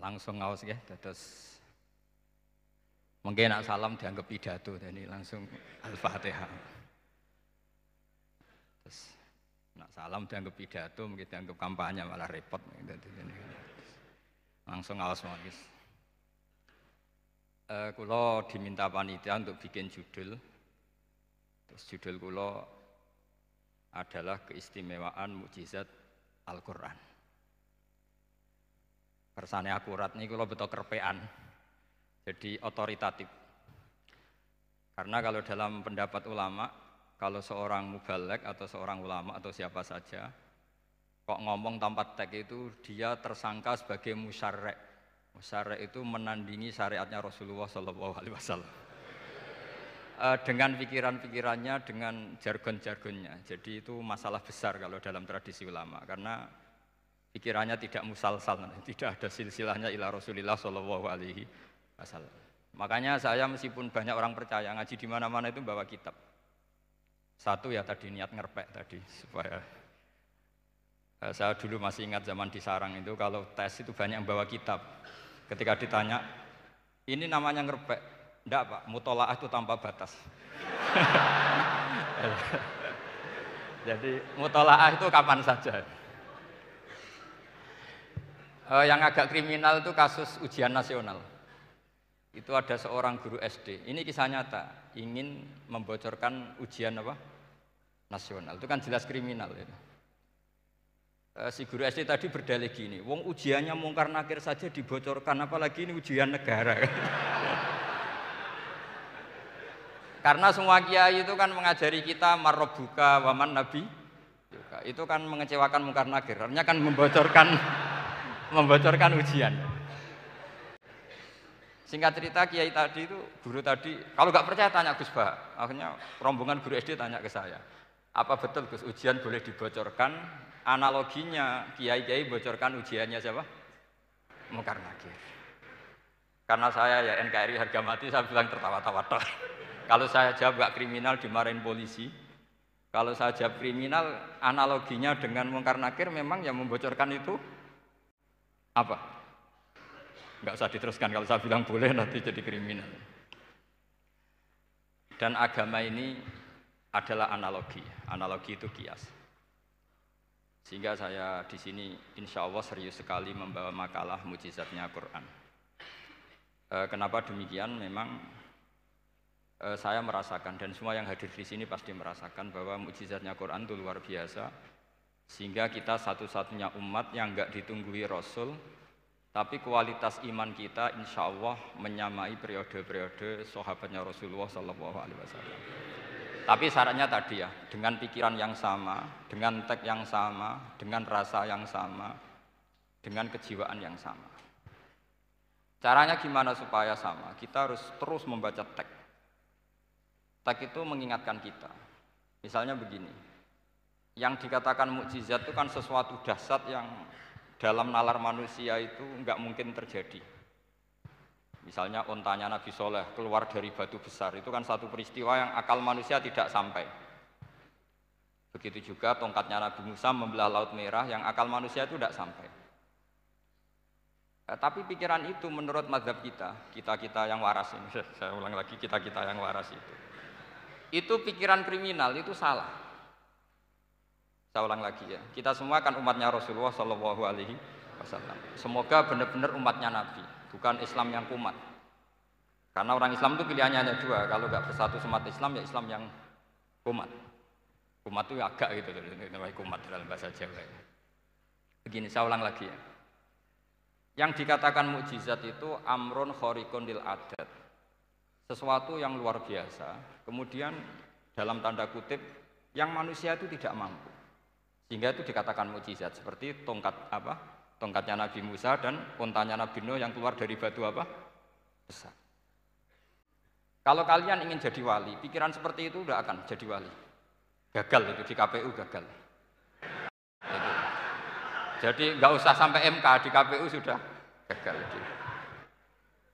langsung ngawas ya terus mungkin nak salam dianggap pidato jadi langsung al-fatihah. Terus nak salam dianggap pidato mungkin dianggap kampanye malah repot. Langsung ngawas magis uh, kulo diminta panitia untuk bikin judul. Terus judul kulo adalah keistimewaan mukjizat Al-Quran kersane akurat nih kalau betul kerpean. Jadi otoritatif. Karena kalau dalam pendapat ulama kalau seorang mubalek atau seorang ulama atau siapa saja kok ngomong tanpa teks itu dia tersangka sebagai musyarek musyarek itu menandingi syariatnya Rasulullah Shallallahu Alaihi Wasallam. Eh, dengan pikiran-pikirannya, dengan jargon-jargonnya. Jadi itu masalah besar kalau dalam tradisi ulama. Karena pikirannya tidak musalsal, tidak ada silsilahnya ila Rasulillah Shallallahu Alaihi Wasallam. Makanya saya meskipun banyak orang percaya ngaji di mana-mana itu bawa kitab. Satu ya tadi niat ngerpek tadi supaya eh, saya dulu masih ingat zaman di sarang itu kalau tes itu banyak yang bawa kitab. Ketika ditanya, ini namanya ngerpek, enggak pak, mutolaah itu tanpa batas. Jadi mutolaah itu kapan saja. Uh, yang agak kriminal itu kasus ujian nasional. Itu ada seorang guru SD. Ini kisah nyata, ingin membocorkan ujian apa? Nasional. Itu kan jelas kriminal. Uh, si guru SD tadi berdalih gini, wong ujiannya mungkar nakir saja dibocorkan, apalagi ini ujian negara. Karena semua kiai itu kan mengajari kita marrobuka waman nabi. Itu kan mengecewakan mungkar nakir. Artinya kan membocorkan membocorkan ujian. Singkat cerita Kiai tadi itu guru tadi kalau nggak percaya tanya Gus Bah. Akhirnya rombongan guru SD tanya ke saya, apa betul Gus ujian boleh dibocorkan? Analoginya Kiai-Kiai bocorkan ujiannya siapa? Mungkar nakir. Karena saya ya NKRI harga mati saya bilang tertawa-tawa Kalau saya jawab gak kriminal dimarahin polisi. Kalau saya jawab kriminal analoginya dengan mungkar nakir memang yang membocorkan itu apa? Enggak usah diteruskan kalau saya bilang boleh nanti jadi kriminal. Dan agama ini adalah analogi. Analogi itu kias. Sehingga saya di sini insya Allah serius sekali membawa makalah mujizatnya Quran. E, kenapa demikian? Memang e, saya merasakan dan semua yang hadir di sini pasti merasakan bahwa mujizatnya Quran itu luar biasa sehingga kita satu-satunya umat yang enggak ditunggui Rasul, tapi kualitas iman kita insya Allah menyamai periode-periode sahabatnya Rasulullah Sallallahu Alaihi Wasallam. Tapi syaratnya tadi ya, dengan pikiran yang sama, dengan teks yang sama, dengan rasa yang sama, dengan kejiwaan yang sama. Caranya gimana supaya sama? Kita harus terus membaca teks. Teks itu mengingatkan kita. Misalnya begini, yang dikatakan mukjizat itu kan sesuatu dahsyat yang dalam nalar manusia itu nggak mungkin terjadi. Misalnya ontanya Nabi Soleh keluar dari batu besar itu kan satu peristiwa yang akal manusia tidak sampai. Begitu juga tongkatnya Nabi Musa membelah Laut Merah yang akal manusia itu tidak sampai. Eh, tapi pikiran itu menurut mazhab kita, kita-kita yang waras ini, saya ulang lagi kita-kita yang waras itu. Itu pikiran kriminal, itu salah. Saya ulang lagi ya. Kita semua kan umatnya Rasulullah Shallallahu Alaihi Wasallam. Semoga benar-benar umatnya Nabi, bukan Islam yang kumat. Karena orang Islam itu pilihannya hanya dua. Kalau nggak bersatu semat Islam ya Islam yang kumat. Kumat itu agak gitu, namanya kumat dalam bahasa Jawa. Begini, saya ulang lagi ya. Yang dikatakan mukjizat itu amrun khorikun lil adat. Sesuatu yang luar biasa, kemudian dalam tanda kutip yang manusia itu tidak mampu. Sehingga itu dikatakan mukjizat seperti tongkat apa? Tongkatnya Nabi Musa dan untanya Nabi Nuh yang keluar dari batu apa? Besar. Kalau kalian ingin jadi wali, pikiran seperti itu udah akan jadi wali. Gagal itu di KPU gagal. Itu. Jadi nggak usah sampai MK di KPU sudah gagal. Itu.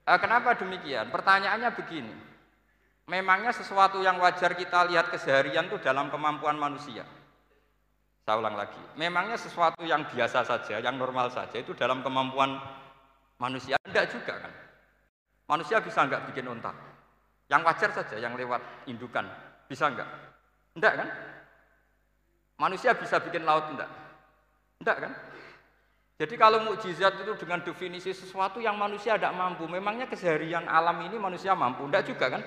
Eh, kenapa demikian? Pertanyaannya begini. Memangnya sesuatu yang wajar kita lihat keseharian itu dalam kemampuan manusia. Saya ulang lagi, memangnya sesuatu yang biasa saja, yang normal saja itu dalam kemampuan manusia? Enggak juga kan. Manusia bisa enggak bikin unta? Yang wajar saja, yang lewat indukan. Bisa enggak? Enggak kan? Manusia bisa bikin laut enggak? Enggak kan? Jadi kalau mukjizat itu dengan definisi sesuatu yang manusia tidak mampu, memangnya keseharian alam ini manusia mampu? Enggak juga kan?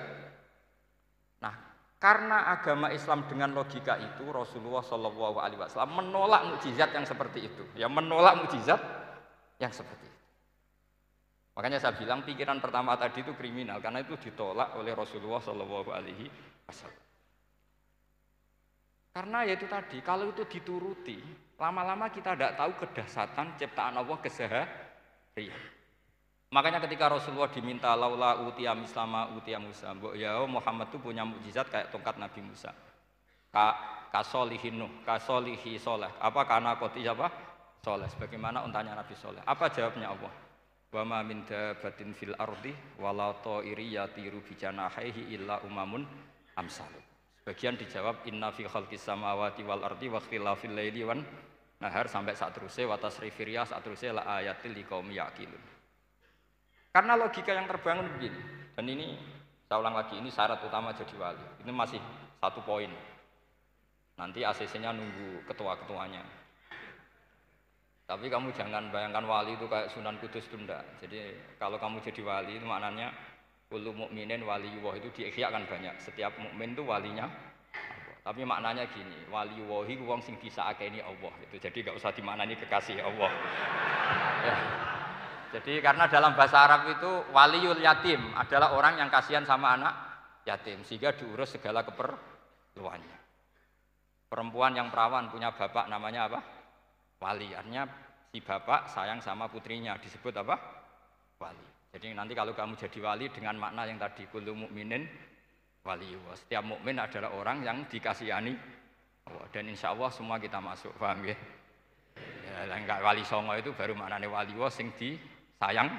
Karena agama Islam dengan logika itu Rasulullah Shallallahu Alaihi Wasallam menolak mukjizat yang seperti itu, ya menolak mukjizat yang seperti itu. Makanya saya bilang pikiran pertama tadi itu kriminal karena itu ditolak oleh Rasulullah Shallallahu Alaihi Wasallam. Karena ya itu tadi, kalau itu dituruti, lama-lama kita tidak tahu kedahsatan ciptaan Allah keseharian. Makanya ketika Rasulullah diminta laula utia mislama utia Musa, mbok ya Muhammad itu punya mukjizat kayak tongkat Nabi Musa. Ka kasolihin Nuh, kasolihi soleh. Apa karena koti apa? Soleh. Sebagaimana untanya Nabi Soleh. Apa jawabnya Allah? Wa ma min dabatin fil ardi wala ta'iri yatiru bijanahihi illa umamun amsalukum. Sebagian dijawab inna fi khalqis samawati wal ardi wa ikhtilafil laili wan nahar sampai saat terusnya wa tasrifir riyah saat terusnya la ayatil liqaumi yaqilun. Karena logika yang terbangun begini. Dan ini saya ulang lagi ini syarat utama jadi wali. Ini masih satu poin. Nanti ACC-nya nunggu ketua-ketuanya. Tapi kamu jangan bayangkan wali itu kayak Sunan Kudus tunda. Jadi kalau kamu jadi wali itu maknanya Kullu mukminin wali Allah itu di kan banyak. Setiap mukmin itu walinya Tapi maknanya gini, wali wahi wong sing ini Allah itu. Jadi gak usah dimaknani kekasih Allah. ya. Jadi karena dalam bahasa Arab itu waliul yatim adalah orang yang kasihan sama anak yatim sehingga diurus segala keperluannya. Perempuan yang perawan punya bapak namanya apa? Wali. Artinya si bapak sayang sama putrinya disebut apa? Wali. Jadi nanti kalau kamu jadi wali dengan makna yang tadi kullu mukminin wali. Setiap mukmin adalah orang yang dikasihani Allah dan insya Allah semua kita masuk, paham ya? Ya, enggak wali songo itu baru maknanya wali wa sing di sayang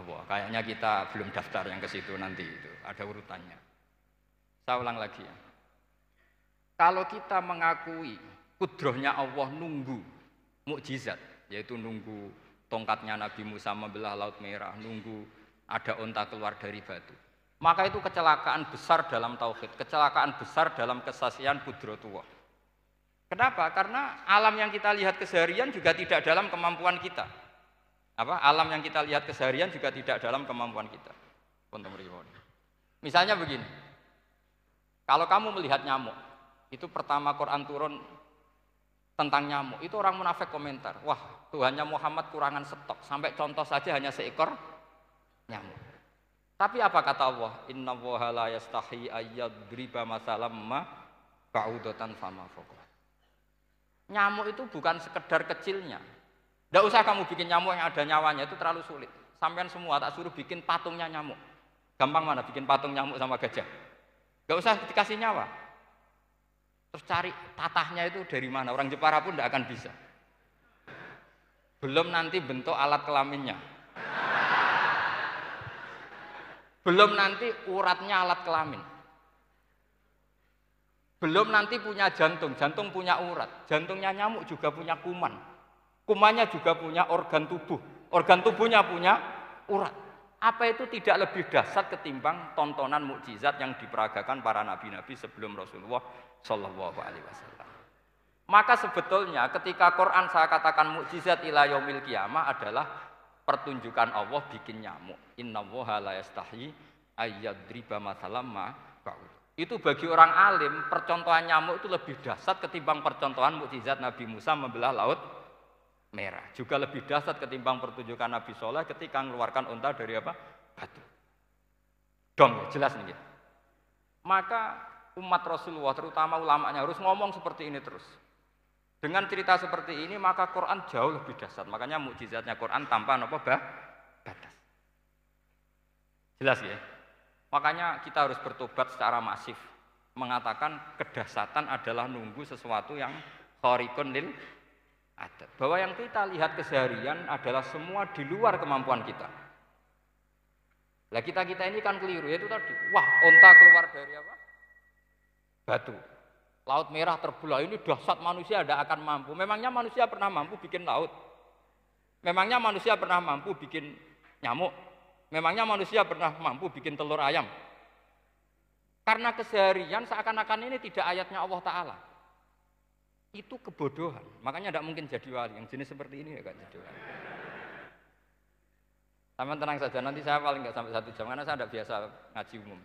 Allah. Kayaknya kita belum daftar yang ke situ nanti itu, ada urutannya. Saya ulang lagi ya. Kalau kita mengakui kudrohnya Allah nunggu mukjizat, yaitu nunggu tongkatnya Nabi Musa membelah Laut Merah, nunggu ada onta keluar dari batu. Maka itu kecelakaan besar dalam tauhid, kecelakaan besar dalam kesaksian kudrotullah. Kenapa? Karena alam yang kita lihat keseharian juga tidak dalam kemampuan kita. Apa? Alam yang kita lihat keseharian juga tidak dalam kemampuan kita. Misalnya begini. Kalau kamu melihat nyamuk, itu pertama Quran turun tentang nyamuk. Itu orang munafik komentar, wah Tuhannya Muhammad kurangan stok, sampai contoh saja hanya seekor nyamuk. Tapi apa kata Allah? Inna woha la yastahi ayyadriba masalam ma ba'udatan fama. Nyamuk itu bukan sekedar kecilnya. Tidak usah kamu bikin nyamuk yang ada nyawanya, itu terlalu sulit. Sampai semua tak suruh bikin patungnya nyamuk. Gampang mana bikin patung nyamuk sama gajah? Gak usah dikasih nyawa. Terus cari tatahnya itu dari mana? Orang Jepara pun tidak akan bisa. Belum nanti bentuk alat kelaminnya. Belum nanti uratnya alat kelamin. Belum nanti punya jantung, jantung punya urat. Jantungnya nyamuk juga punya kuman. Kumannya juga punya organ tubuh. Organ tubuhnya punya urat. Apa itu tidak lebih dahsyat ketimbang tontonan mukjizat yang diperagakan para nabi-nabi sebelum Rasulullah Shallallahu Alaihi Wasallam. Maka sebetulnya ketika Quran saya katakan mukjizat ila yaumil kiamah adalah pertunjukan Allah bikin nyamuk. Inna la yastahi ayyadriba masalam ma Itu bagi orang alim, percontohan nyamuk itu lebih dahsyat ketimbang percontohan mukjizat Nabi Musa membelah laut merah. Juga lebih dahsyat ketimbang pertunjukan Nabi Soleh ketika mengeluarkan unta dari apa? Batu. Dong, jelas nih. Maka umat Rasulullah, terutama ulamanya harus ngomong seperti ini terus. Dengan cerita seperti ini maka Quran jauh lebih dahsyat. Makanya mukjizatnya Quran tanpa apa bah? batas. Jelas ya? Makanya kita harus bertobat secara masif mengatakan kedahsatan adalah nunggu sesuatu yang khariqun lil. Bahwa yang kita lihat keseharian adalah semua di luar kemampuan kita. Lah kita-kita ini kan keliru, yaitu tadi, wah onta keluar dari apa? batu. Laut merah terbelah ini dahsyat manusia tidak akan mampu. Memangnya manusia pernah mampu bikin laut? Memangnya manusia pernah mampu bikin nyamuk. Memangnya manusia pernah mampu bikin telur ayam? Karena keseharian seakan-akan ini tidak ayatnya Allah Ta'ala. Itu kebodohan. Makanya tidak mungkin jadi wali. Yang jenis seperti ini ya gak jadi wali. Sama tenang saja, nanti saya paling nggak sampai satu jam, karena saya tidak biasa ngaji umum.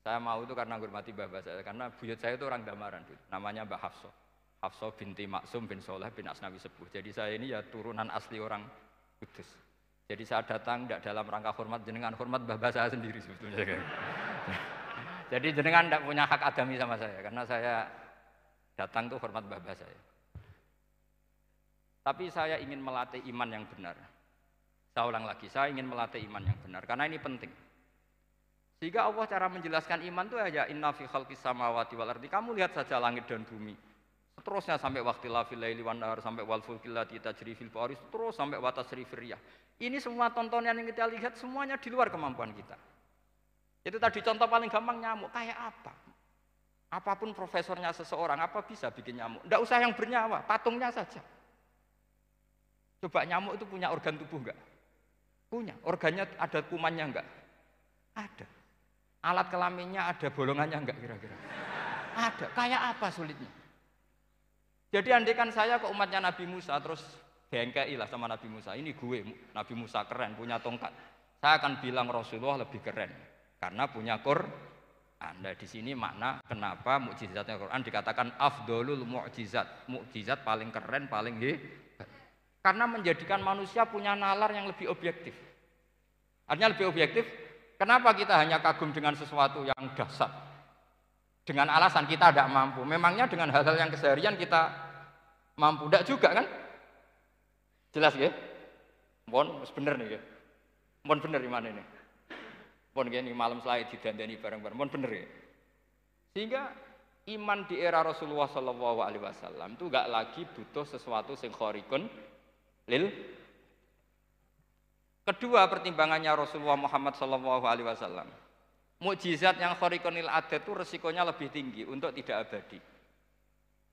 Saya mau itu karena hormati bapak saya, karena buyut saya itu orang Damaran, namanya Mbak Hafso. Hafso binti Maksum bin Soleh bin Asnawi Sepuh. Jadi saya ini ya turunan asli orang Kudus. Jadi saya datang tidak dalam rangka hormat jenengan, hormat bapak saya sendiri sebetulnya. Jadi jenengan tidak punya hak adami sama saya karena saya datang tuh hormat bapak saya. Tapi saya ingin melatih iman yang benar. Saya ulang lagi, saya ingin melatih iman yang benar karena ini penting. Sehingga Allah cara menjelaskan iman itu aja inna fi khalqis samawati wal ardi. Kamu lihat saja langit dan bumi. Seterusnya sampai waktu lafil laili wan nahar sampai wal fulkil lati tajri fil bahri terus sampai watas riyah. Ini semua tontonan yang kita lihat semuanya di luar kemampuan kita. Itu tadi contoh paling gampang nyamuk. Kayak apa? Apa pun profesornya seseorang, apa bisa bikin nyamuk? Tidak usah yang bernyawa, patungnya saja. Coba nyamuk itu punya organ tubuh enggak? Punya. Organnya ada kumannya enggak? Ada. Alat kelaminnya ada bolongannya enggak kira-kira? Ada. Kayak apa sulitnya? Jadi andikan saya ke umatnya Nabi Musa terus bengkai lah sama Nabi Musa. Ini gue, Nabi Musa keren, punya tongkat. Saya akan bilang Rasulullah lebih keren karena punya Anda di sini makna kenapa mukjizatnya Quran dikatakan afdolul mukjizat, mukjizat paling keren, paling hebat. Karena menjadikan manusia punya nalar yang lebih objektif. Artinya lebih objektif, kenapa kita hanya kagum dengan sesuatu yang dasar? Dengan alasan kita tidak mampu. Memangnya dengan hal-hal yang keseharian kita mampu? Tidak juga kan? Jelas ya? Mohon bener nih ya. Mohon bener di mana ini? Pun gini malam selai didandani bareng-bareng. Pun bener ya. Sehingga iman di era Rasulullah Shallallahu Alaihi Wasallam itu gak lagi butuh sesuatu sing khorikun lil. Kedua pertimbangannya Rasulullah Muhammad Shallallahu Alaihi Wasallam. Mukjizat yang khorikun lil adat itu resikonya lebih tinggi untuk tidak abadi.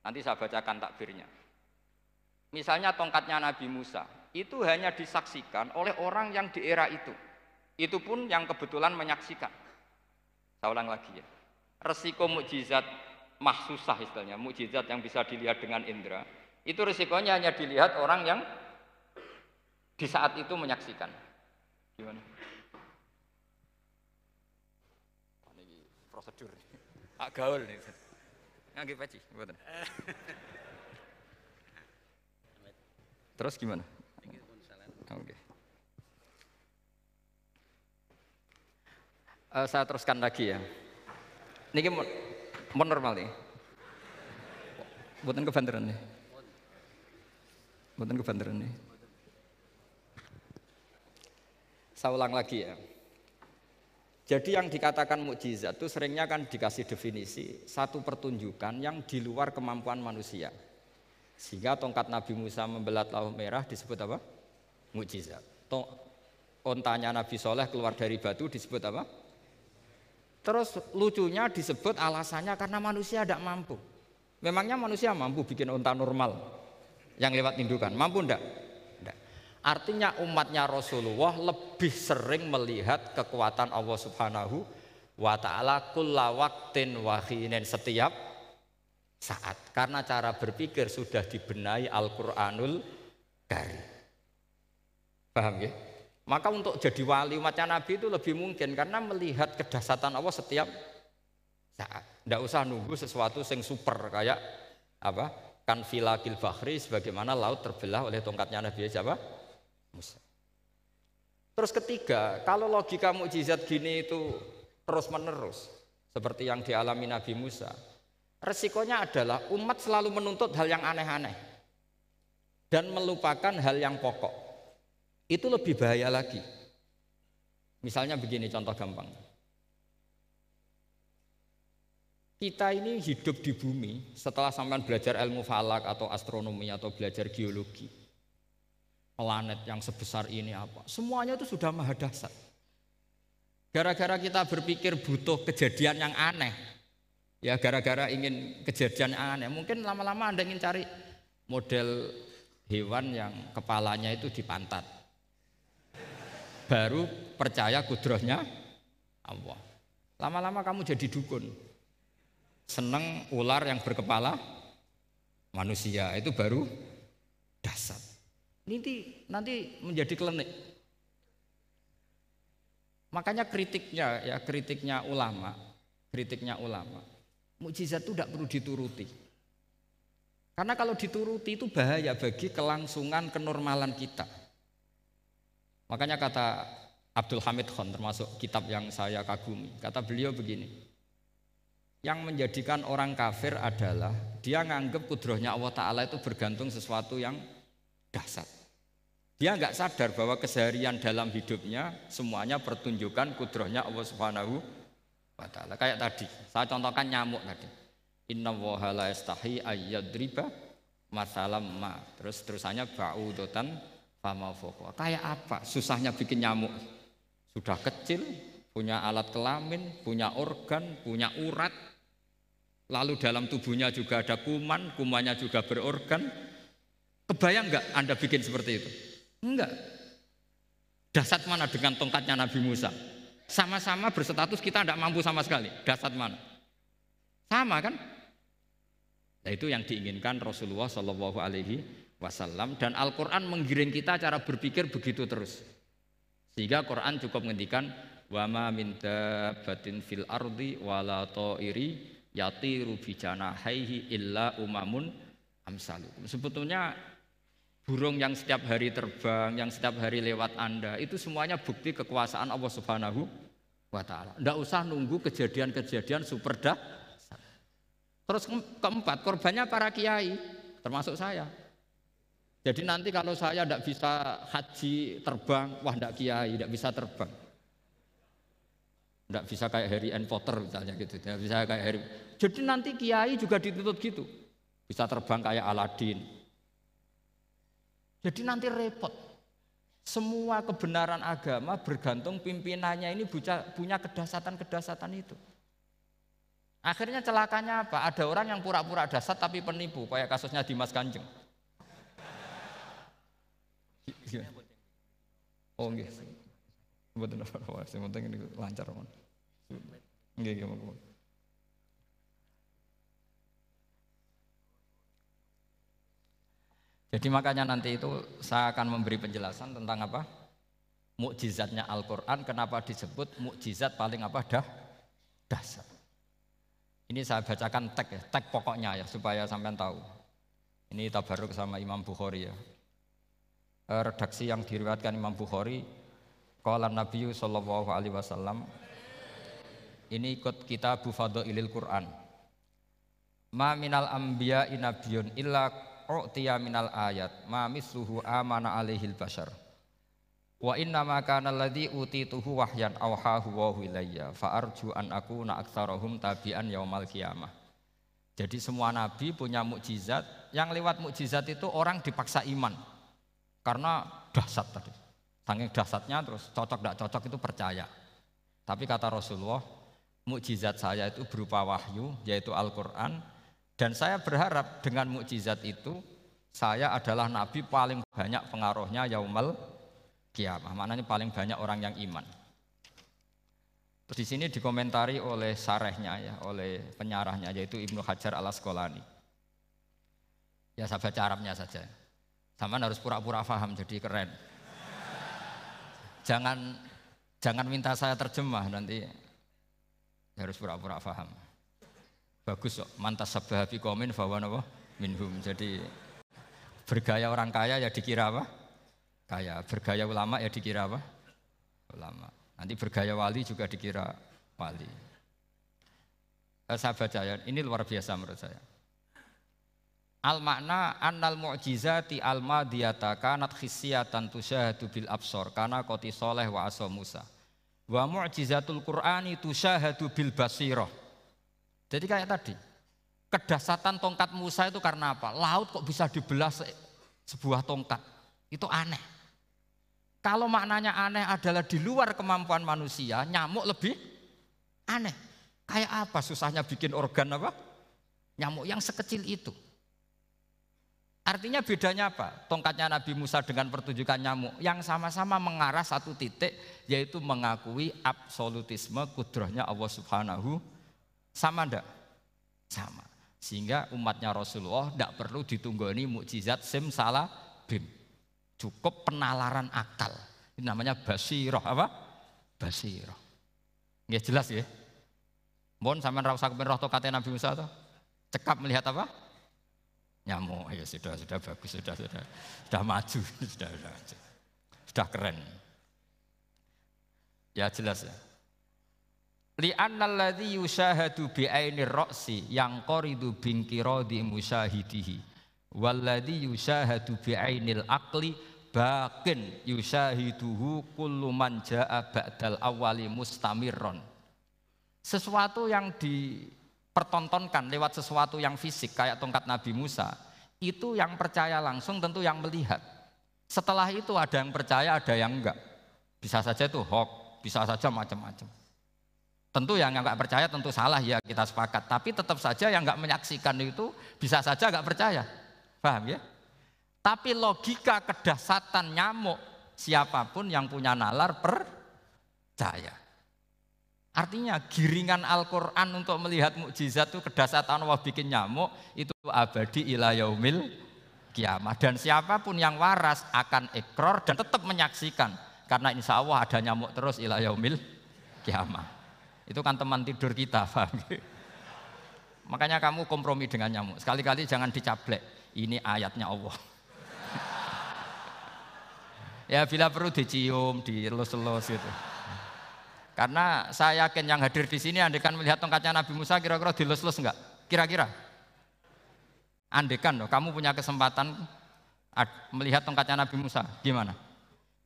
Nanti saya bacakan takbirnya. Misalnya tongkatnya Nabi Musa, itu hanya disaksikan oleh orang yang di era itu. Itu pun yang kebetulan menyaksikan. Saya ulang lagi ya. Resiko mukjizat mahsusah istilahnya, mukjizat yang bisa dilihat dengan indera, itu resikonya hanya dilihat orang yang di saat itu menyaksikan. Gimana? Ini prosedur. Agak gaul nih. Nggak peci. Terus gimana? Oke. Okay. Uh, saya teruskan lagi ya. Ini mau normal nih. Buatan kebanderan nih. Buatan kebanderan nih. Saya ulang lagi ya. Jadi yang dikatakan mukjizat itu seringnya kan dikasih definisi satu pertunjukan yang di luar kemampuan manusia. Sehingga tongkat Nabi Musa membelat laut merah disebut apa? Mukjizat. Ontanya Nabi Soleh keluar dari batu disebut apa? Terus lucunya disebut alasannya karena manusia tidak mampu. Memangnya manusia mampu bikin unta normal yang lewat indukan? Mampu enggak? Artinya umatnya Rasulullah lebih sering melihat kekuatan Allah Subhanahu wa taala kulla waktin wahinin setiap saat karena cara berpikir sudah dibenahi Al-Qur'anul Karim. Paham ya? Maka untuk jadi wali umatnya Nabi itu lebih mungkin karena melihat kedahsatan Allah setiap saat. Tidak usah nunggu sesuatu yang super kayak apa? Kan filakil bahri sebagaimana laut terbelah oleh tongkatnya Nabi siapa? Musa. Terus ketiga, kalau logika mukjizat gini itu terus menerus seperti yang dialami Nabi Musa, resikonya adalah umat selalu menuntut hal yang aneh-aneh dan melupakan hal yang pokok. Itu lebih bahaya lagi. Misalnya begini contoh gampang. Kita ini hidup di bumi setelah sampai belajar ilmu falak atau astronomi atau belajar geologi. Planet yang sebesar ini apa? Semuanya itu sudah maha dasar. Gara-gara kita berpikir butuh kejadian yang aneh. Ya gara-gara ingin kejadian yang aneh. Mungkin lama-lama Anda ingin cari model hewan yang kepalanya itu di pantat baru percaya kudrohnya Allah. Lama-lama kamu jadi dukun. Seneng ular yang berkepala manusia itu baru dasar. Nanti nanti menjadi klenik. Makanya kritiknya ya kritiknya ulama, kritiknya ulama. Mukjizat itu tidak perlu dituruti. Karena kalau dituruti itu bahaya bagi kelangsungan kenormalan kita. Makanya kata Abdul Hamid Khan termasuk kitab yang saya kagumi. Kata beliau begini. Yang menjadikan orang kafir adalah dia nganggep kudrohnya Allah Ta'ala itu bergantung sesuatu yang dasar. Dia nggak sadar bahwa keseharian dalam hidupnya semuanya pertunjukan kudrohnya Allah Subhanahu wa taala. Kayak tadi, saya contohkan nyamuk tadi. Inna woha la yastahi ayyadriba masalam ma. Terus terusannya ba'udotan fama Kayak apa susahnya bikin nyamuk? Sudah kecil, punya alat kelamin, punya organ, punya urat. Lalu dalam tubuhnya juga ada kuman, kumannya juga berorgan. Kebayang nggak Anda bikin seperti itu? Enggak. Dasat mana dengan tongkatnya Nabi Musa? Sama-sama berstatus kita tidak mampu sama sekali. Dasat mana? Sama kan? Nah, itu yang diinginkan Rasulullah Shallallahu Alaihi Wasallam dan Al Quran menggiring kita cara berpikir begitu terus. Sehingga Quran cukup menghentikan wama minta batin fil ardi wala iri yatiru bijana haihi illa umamun amsalukum. Sebetulnya burung yang setiap hari terbang, yang setiap hari lewat Anda, itu semuanya bukti kekuasaan Allah Subhanahu wa taala. Tidak usah nunggu kejadian-kejadian super dah. Terus keempat, korbannya para kiai, termasuk saya. Jadi nanti kalau saya tidak bisa haji terbang, wah tidak kiai, tidak bisa terbang. Tidak bisa kayak Harry and Potter misalnya gitu, tidak bisa kayak Harry. Jadi nanti kiai juga dituntut gitu. Bisa terbang kayak Aladin, jadi nanti repot. Semua kebenaran agama bergantung pimpinannya ini punya kedasatan-kedasatan itu. Akhirnya celakanya apa? Ada orang yang pura-pura dasar tapi penipu, kayak kasusnya Dimas Kanjeng. Oh nggih. Mboten apa-apa, sing lancar. Jadi makanya nanti itu saya akan memberi penjelasan tentang apa? Mukjizatnya Al-Qur'an kenapa disebut mukjizat paling apa dah dasar. Ini saya bacakan tag ya, tag pokoknya ya supaya sampean tahu. Ini tabaruk sama Imam Bukhari ya. Eh, redaksi yang diriwayatkan Imam Bukhari Qala Nabi sallallahu alaihi wasallam ini ikut kita Ilil Quran. Ma minal anbiya inabiyun illa u'tiya minal ayat ma misluhu amana alaihil bashar. Wa inna ma kana alladhi utituhu wahyan awhahu wa ilayya fa arju an akuna aktsarahum tabi'an yaumal qiyamah. Jadi semua nabi punya mukjizat yang lewat mukjizat itu orang dipaksa iman karena dahsyat tadi saking dahsyatnya terus cocok tidak cocok itu percaya tapi kata Rasulullah mukjizat saya itu berupa wahyu yaitu Al-Qur'an dan saya berharap dengan mukjizat itu saya adalah nabi paling banyak pengaruhnya yaumal kiamah. Maknanya paling banyak orang yang iman. Terus di sini dikomentari oleh sarehnya ya, oleh penyarahnya yaitu Ibnu Hajar al Asqalani. Ya saya baca Arabnya saja. Sama harus pura-pura paham jadi keren. Jangan jangan minta saya terjemah nanti harus pura-pura paham. Bagus kok, mantas sabah komen bahwa apa? Minhum. Jadi bergaya orang kaya ya dikira apa? Kaya. Bergaya ulama ya dikira apa? Ulama. Nanti bergaya wali juga dikira wali. Eh, saya baca ya, ini luar biasa menurut saya. Al makna annal mu'jizati al madiyata kanat khisyatan tusyahadu bil absor kana koti soleh wa aso Musa. Wa mu'jizatul Qur'ani tusyahadu bil basirah. Jadi kayak tadi, kedasatan tongkat Musa itu karena apa? Laut kok bisa dibelah se sebuah tongkat? Itu aneh. Kalau maknanya aneh adalah di luar kemampuan manusia, nyamuk lebih aneh. Kayak apa susahnya bikin organ apa? Nyamuk yang sekecil itu. Artinya bedanya apa? Tongkatnya Nabi Musa dengan pertunjukan nyamuk yang sama-sama mengarah satu titik yaitu mengakui absolutisme kudrohnya Allah Subhanahu sama ndak? Sama. Sehingga umatnya Rasulullah tidak perlu ditunggoni mukjizat sim salah bim. Cukup penalaran akal. Ini namanya basiroh apa? Basiroh. Nggak jelas ya? Mohon sampean ra usah roh Nabi Musa tuh. Cekap melihat apa? Nyamuk. Ya sudah sudah bagus sudah sudah. Sudah maju sudah sudah sudah keren. Ya jelas ya. Li'anna alladhi yushahadu bi'aini ra'si yang qoridu di musyahidihi. Walladhi yushahadu bi'ainil akli bakin yushahiduhu kullu man ja'a ba'dal awali mustamirron. Sesuatu yang di pertontonkan lewat sesuatu yang fisik kayak tongkat Nabi Musa, itu yang percaya langsung tentu yang melihat. Setelah itu ada yang percaya, ada yang enggak. Bisa saja itu hoax, bisa saja macam-macam. Tentu yang enggak percaya tentu salah ya kita sepakat. Tapi tetap saja yang enggak menyaksikan itu bisa saja enggak percaya. Paham ya? Tapi logika kedasatan nyamuk siapa pun yang punya nalar percaya. Artinya giringan Al-Quran untuk melihat mukjizat itu kedasatan Allah bikin nyamuk itu abadi ila yaumil kiamah. Dan siapa pun yang waras akan ekor dan tetap menyaksikan. Karena insya Allah ada nyamuk terus ila yaumil kiamah. Itu kan teman tidur kita, paham? Makanya kamu kompromi dengan nyamuk. Sekali-kali jangan dicaplek. Ini ayatnya Allah. ya bila perlu dicium, dilus-lus gitu. Karena saya yakin yang hadir di sini andekan melihat tongkatnya Nabi Musa kira-kira dilus-lus enggak? Kira-kira? Andekan loh, kamu punya kesempatan melihat tongkatnya Nabi Musa, gimana?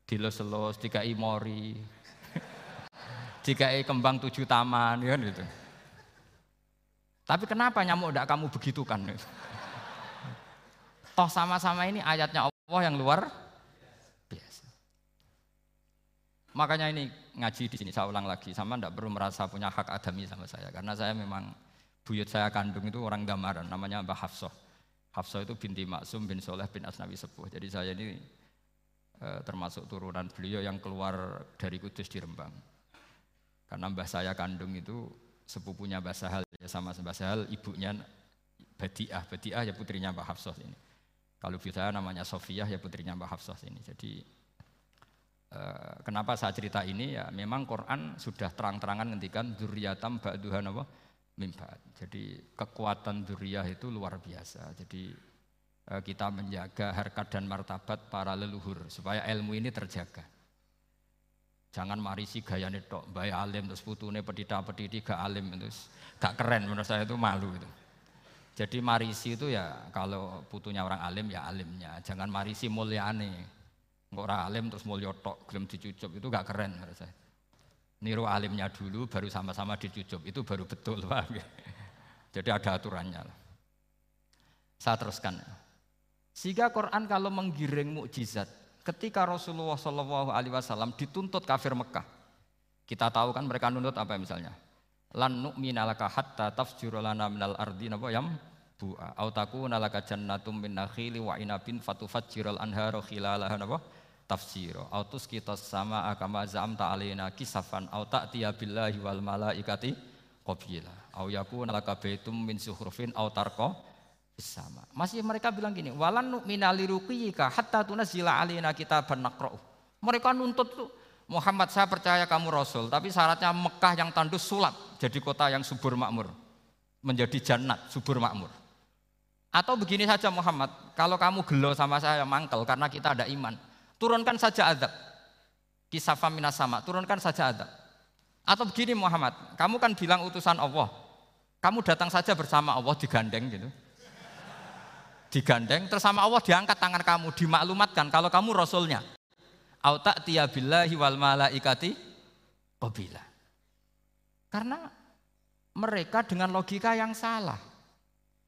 Dilus-lus, dikai mori, dikai kembang tujuh taman, ya gitu. Tapi kenapa nyamuk enggak kamu begitukan? Toh sama-sama ini ayatnya Allah yang luar Makanya ini ngaji di sini saya ulang lagi, sama ndak perlu merasa punya hak adami sama saya karena saya memang buyut saya kandung itu orang gambaran namanya Mbah Hafsah. Hafsah itu binti Maksum bin Soleh bin Asnawi Sepuh. Jadi saya ini e, termasuk turunan beliau yang keluar dari Kudus di Rembang. Karena Mbah saya kandung itu sepupunya Mbah Sahal ya sama Mbah Sahal ibunya Badiah. Badiah ya putrinya Mbah Hafsah ini. Kalau saya namanya Sofiah ya putrinya Mbah Hafsah ini. Jadi kenapa saya cerita ini ya memang Quran sudah terang-terangan ngendikan dzurriyatam ba'duhan apa mimbat. Jadi kekuatan dzurriyah itu luar biasa. Jadi eh, kita menjaga harkat dan martabat para leluhur supaya ilmu ini terjaga. Jangan marisi gaya tok, bayi alim terus putune pedita pedidi gak alim terus gak keren menurut saya itu malu itu. Jadi marisi itu ya kalau putunya orang alim ya alimnya, jangan marisi mulyane. Enggak alim terus mulia tok, gelem dicucup itu gak keren menurut saya. Niru alimnya dulu baru sama-sama dicucup itu baru betul paham ya. Jadi ada aturannya. Saya teruskan. Sehingga Quran kalau menggiring mukjizat, ketika Rasulullah Shallallahu Alaihi Wasallam dituntut kafir Mekah, kita tahu kan mereka nuntut apa misalnya? Lan nu'minalaka hatta tafjuru lana minal ardi napa yam bu'a au takuna laka jannatum min nakhili wa inabin fatufajjirul anharu khilalaha napa tafsiro. Autus kita sama akama zam ta'alina kisafan. Au ta'tiya billahi wal malaikati qabila au yakuna laka baitum min suhrufin au tarqa sama masih mereka bilang gini walan nu'mina liruqiyika hatta tunzila alaina kitaban naqra'u. Mereka nuntut tuh Muhammad saya percaya kamu rasul tapi syaratnya Mekah yang tandus sulap jadi kota yang subur makmur menjadi jannat subur makmur. Atau begini saja Muhammad kalau kamu gelo sama saya mangkel karena kita ada iman turunkan saja adab. Kisah minas sama, turunkan saja adab. Atau begini Muhammad, kamu kan bilang utusan Allah. Kamu datang saja bersama Allah digandeng gitu. Digandeng, terus sama Allah diangkat tangan kamu, dimaklumatkan kalau kamu rasulnya. Auta billahi wal malaikati qabila. Karena mereka dengan logika yang salah.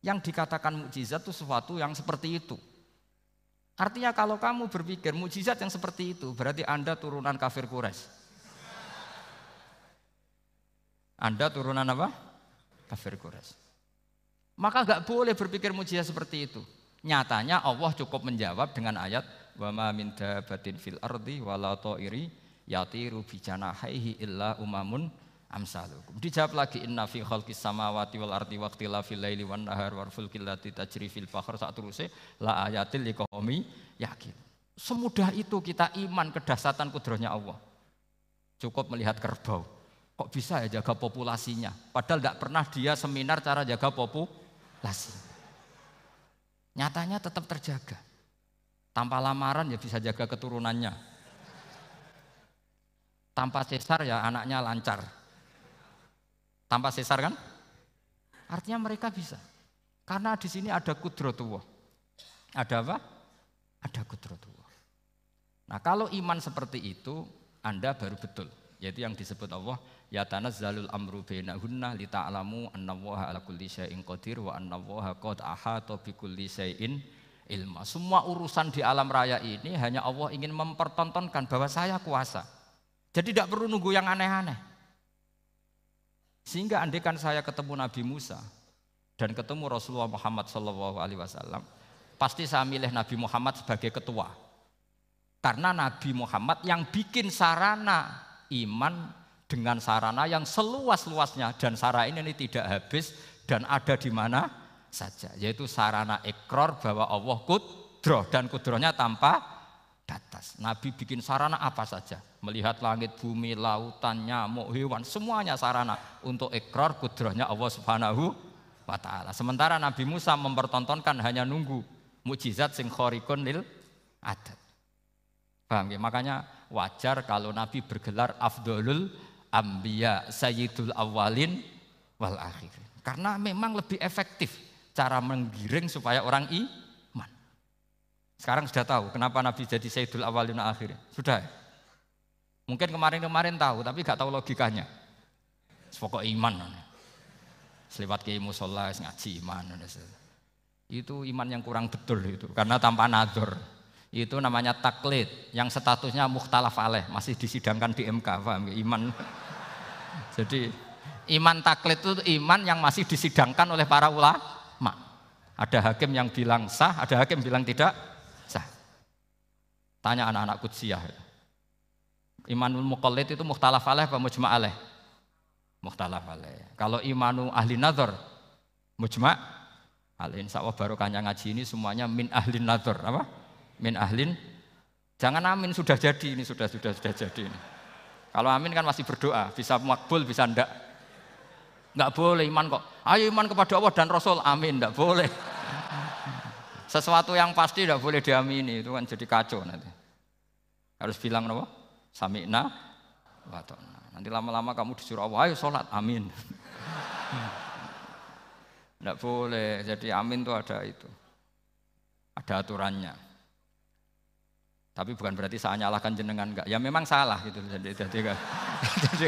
Yang dikatakan mukjizat itu sesuatu yang seperti itu. Artinya kalau kamu berpikir mujizat yang seperti itu, berarti Anda turunan kafir Quraisy. Anda turunan apa? Kafir Quraisy. Maka nggak boleh berpikir mujizat seperti itu. Nyatanya Allah cukup menjawab dengan ayat wa ma min dabatin fil ardi wala ta'iri yatiru bi illa umamun amsalukum. Dijawab lagi inna fi khalqis samawati wal ardi wa ikhtilafil laili wan nahar wal fulkil lati tajri fil bahr sak teruse la ayatil liqaumi yakin. Semudah itu kita iman kedahsatan kudrohnya Allah. Cukup melihat kerbau. Kok bisa ya jaga populasinya? Padahal tidak pernah dia seminar cara jaga populasi. Nyatanya tetap terjaga. Tanpa lamaran ya bisa jaga keturunannya. Tanpa sesar ya anaknya lancar. Tanpa sesar kan? Artinya mereka bisa. Karena di sini ada kudrotullah. Ada apa? Ada kudrotullah. Nah kalau iman seperti itu, Anda baru betul. Yaitu yang disebut Allah, ya tanazzalul amru bainahunna li ta'lamu annallaha ala kulli syai'in qadir wa annallaha qad ahata bi kulli syai'in ilma. Semua urusan di alam raya ini hanya Allah ingin mempertontonkan bahwa saya kuasa. Jadi tidak perlu nunggu yang aneh-aneh. Sehingga andekan saya ketemu Nabi Musa dan ketemu Rasulullah Muhammad Shallallahu Alaihi Wasallam, pasti saya milih Nabi Muhammad sebagai ketua. Karena Nabi Muhammad yang bikin sarana iman dengan sarana yang seluas-luasnya dan sarana ini tidak habis dan ada di mana saja yaitu sarana ekor bahwa Allah kudroh dan kudrohnya tanpa batas. Nabi bikin sarana apa saja melihat langit, bumi, lautan, nyamuk, hewan semuanya sarana untuk ekor kudrohnya Allah Subhanahu wa taala. Sementara Nabi Musa mempertontonkan hanya nunggu mukjizat sing khorikun lil adat. Paham ya? Makanya wajar kalau Nabi bergelar Afdolul Ambiya Sayyidul Awalin wal Akhirin. Karena memang lebih efektif cara menggiring supaya orang iman. Sekarang sudah tahu kenapa Nabi jadi Sayyidul Awalin wal Akhirin. Sudah? Mungkin kemarin-kemarin tahu, tapi gak tahu logikanya. Pokok iman. Selewat ke musola, ngaji iman. Itu iman yang kurang betul itu. Karena tanpa nador itu namanya taklid yang statusnya mukhtalaf alaih masih disidangkan di MK paham iman jadi iman taklid itu iman yang masih disidangkan oleh para ulama ada hakim yang bilang sah ada hakim bilang tidak tanya anak-anak kudsiyah imanul muqallid itu mukhtalaf alaih apa mujma' alaih mukhtalaf alaih kalau imanu ahli nazar mujma' alaih insya Allah barokahnya ngaji ini semuanya min ahli nazar apa min ahlin jangan amin sudah jadi ini sudah sudah sudah jadi ini. Kalau amin kan masih berdoa, bisa makbul, bisa ndak. Enggak boleh iman kok. Ayo iman kepada Allah dan Rasul, amin, enggak boleh. Sesuatu yang pasti tidak boleh diamini, itu kan jadi kacau nanti. Harus bilang apa? Sami'na wa Nanti lama-lama kamu disuruh Allah, ayo sholat, amin. Tidak boleh, jadi amin itu ada itu. Ada aturannya. Tapi bukan berarti saya nyalahkan jenengan enggak. Ya memang salah gitu. Jadi jadi jadi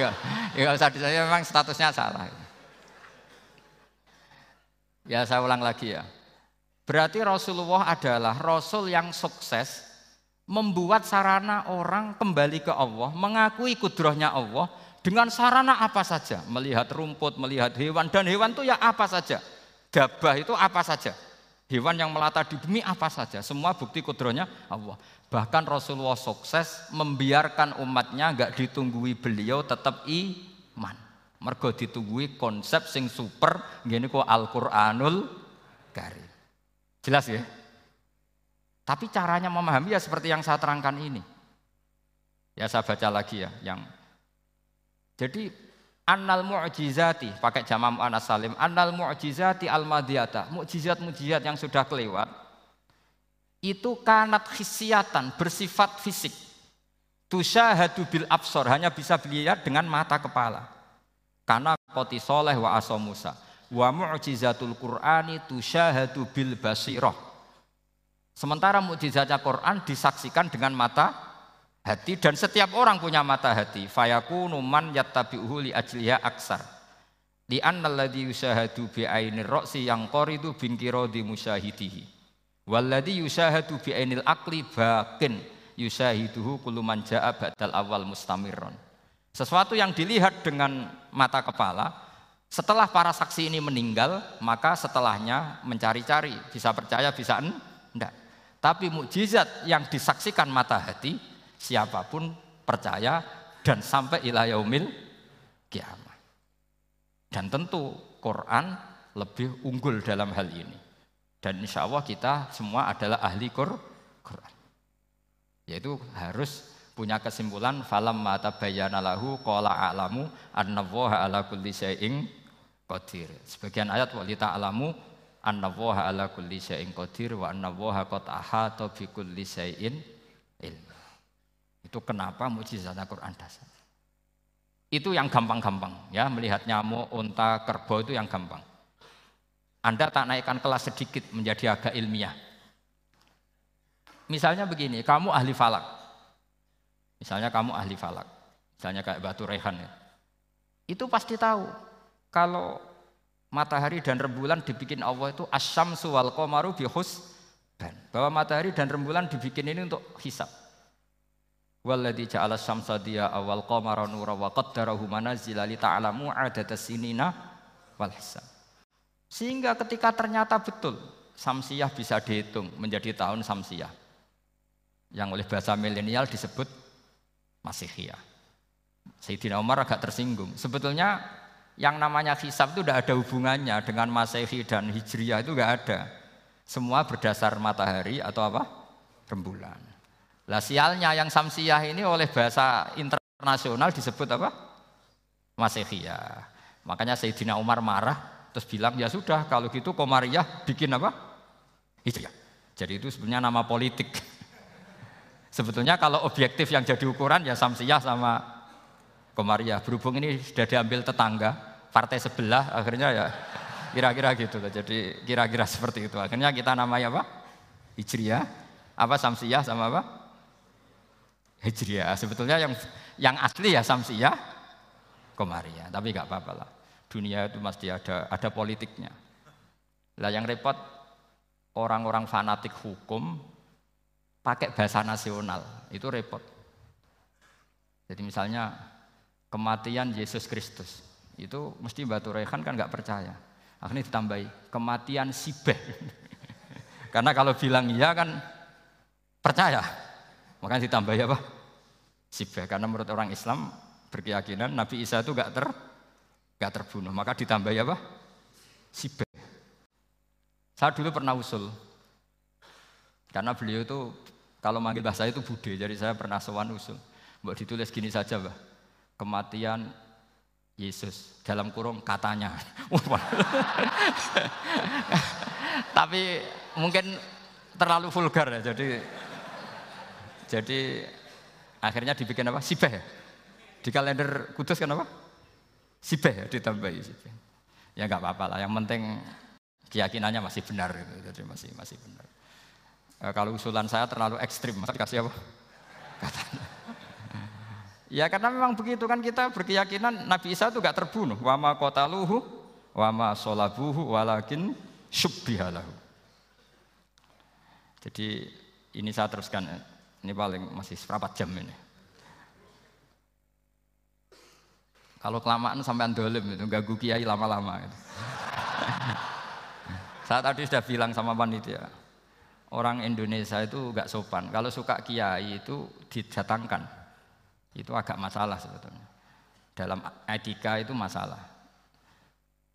ya usah saya memang statusnya salah. Ya saya ulang lagi ya. Berarti Rasulullah adalah Rasul yang sukses membuat sarana orang kembali ke Allah, mengakui kudrohnya Allah dengan sarana apa saja. Melihat rumput, melihat hewan, dan hewan itu ya apa saja. Gabah itu apa saja. Hewan yang melata di bumi apa saja. Semua bukti kudrohnya Allah. Bahkan Rasulullah sukses membiarkan umatnya nggak ditunggui beliau tetap iman. Mergo ditunggui konsep sing super gini kok Al-Qur'anul Karim. Jelas ya? Tapi caranya memahami ya seperti yang saya terangkan ini. Ya saya baca lagi ya yang jadi annal mu'jizati pakai jamam anas salim annal mu'jizati al madiyata mukjizat yang sudah kelewat itu kanat khisiatan bersifat fisik. Tusyahadu bil absor hanya bisa dilihat dengan mata kepala. Karena koti soleh wa aso Musa wa mu'jizatul Qur'ani tusyahadu bil basiroh sementara mukjizatnya Quran disaksikan dengan mata hati dan setiap orang punya mata hati fayakunu man yattabi'uhu li ajliha aksar li annalladzi yusyahadu bi ainir ra'si yang qoridu bin kiradi musyahidihi Walladhi yusyahadu bi ainil akli bakin yusyahiduhu kullu man jaa ba'dal awal mustamirron. Sesuatu yang dilihat dengan mata kepala, setelah para saksi ini meninggal, maka setelahnya mencari-cari, bisa percaya, bisa Enggak. Tapi mukjizat yang disaksikan mata hati siapa pun percaya dan sampai ila yaumil kiamat. Dan tentu Quran lebih unggul dalam hal ini. Dan insya Allah kita semua adalah ahli Quran. Yaitu harus punya kesimpulan falam mata bayana lahu qala a'lamu annallaha ala kulli syai'in qadir. Sebagian ayat wa ta'lamu annallaha ala kulli syai'in qadir wa annallaha qad ahata bi kulli syai'in ilmu. Itu kenapa mukjizat Al-Qur'an dasar. Itu yang gampang-gampang ya, melihat nyamuk, unta, kerbau itu yang gampang. Anda tak naikkan kelas sedikit menjadi agak ilmiah. Misalnya begini, kamu ahli falak. Misalnya kamu ahli falak, misalnya kayak batu rehan ya. Itu pasti tahu kalau matahari dan rembulan dibikin Allah itu asyam suwal komaru bihus dan bahwa matahari dan rembulan dibikin ini untuk hisab. Walladzi ja'ala syamsa dia awal qamara nura wa qaddarahu manazila li ta'lamu adada sinina wal hisab. Sehingga ketika ternyata betul samsiah bisa dihitung menjadi tahun samsiah. Yang oleh bahasa milenial disebut Masihiyah. Sayyidina Umar agak tersinggung. Sebetulnya yang namanya hisab itu tidak ada hubungannya dengan Masehi dan Hijriah itu tidak ada. Semua berdasar matahari atau apa? Rembulan. Lah sialnya yang Samsiyah ini oleh bahasa internasional disebut apa? Masehiyah. Makanya Sayyidina Umar marah terus bilang ya sudah kalau gitu Komariah bikin apa? Hijriah. Jadi itu sebenarnya nama politik. Sebetulnya kalau objektif yang jadi ukuran ya Samsiyah sama Komariah. Berhubung ini sudah diambil tetangga, partai sebelah, akhirnya ya kira-kira gitu. Jadi kira-kira seperti itu. Akhirnya kita namanya apa? Hijriah, apa Samsiyah sama apa? Hijriah. Sebetulnya yang yang asli ya Samsiyah, Komariah. Tapi nggak apa-apa lah. Dunia itu pasti ada ada politiknya. Lah yang repot orang-orang fanatik hukum pakai bahasa nasional, itu repot. Jadi misalnya kematian Yesus Kristus, itu mesti Batu Rehan kan nggak percaya. Akhirnya ditambahi kematian Sibeh. Karena kalau bilang iya kan percaya. Makanya ditambahi apa? Sibeh. Karena menurut orang Islam berkeyakinan Nabi Isa itu nggak ter nggak terbunuh. Maka ditambahi apa? Sibeh. Saya dulu pernah usul. Karena beliau itu kalau manggil bahasa itu bude, jadi saya pernah sewan usul. Mbak ditulis gini saja, Mbak. Kematian Yesus dalam kurung katanya. Tapi mungkin terlalu vulgar ya, jadi jadi akhirnya dibikin apa? Sibeh ya? Di kalender kudus kan apa? Sibeh ya ditambahi sibeh. Ya nggak apa-apa lah, yang penting keyakinannya masih benar gitu. Jadi masih masih benar. E, kalau usulan saya terlalu ekstrim, dikasih apa? Katanya. Ya karena memang begitu kan kita berkeyakinan Nabi Isa itu gak terbunuh. Wama kotaluhu, wama solabuhu, walakin syubbihalahu. Jadi ini saya teruskan, ini paling masih seberapa jam ini. Kalau kelamaan sampai dolim itu ganggu kiai lama-lama. Gitu. saya tadi sudah bilang sama panitia, orang Indonesia itu gak sopan. Kalau suka kiai itu didatangkan. Itu agak masalah sebetulnya. Dalam etika itu masalah.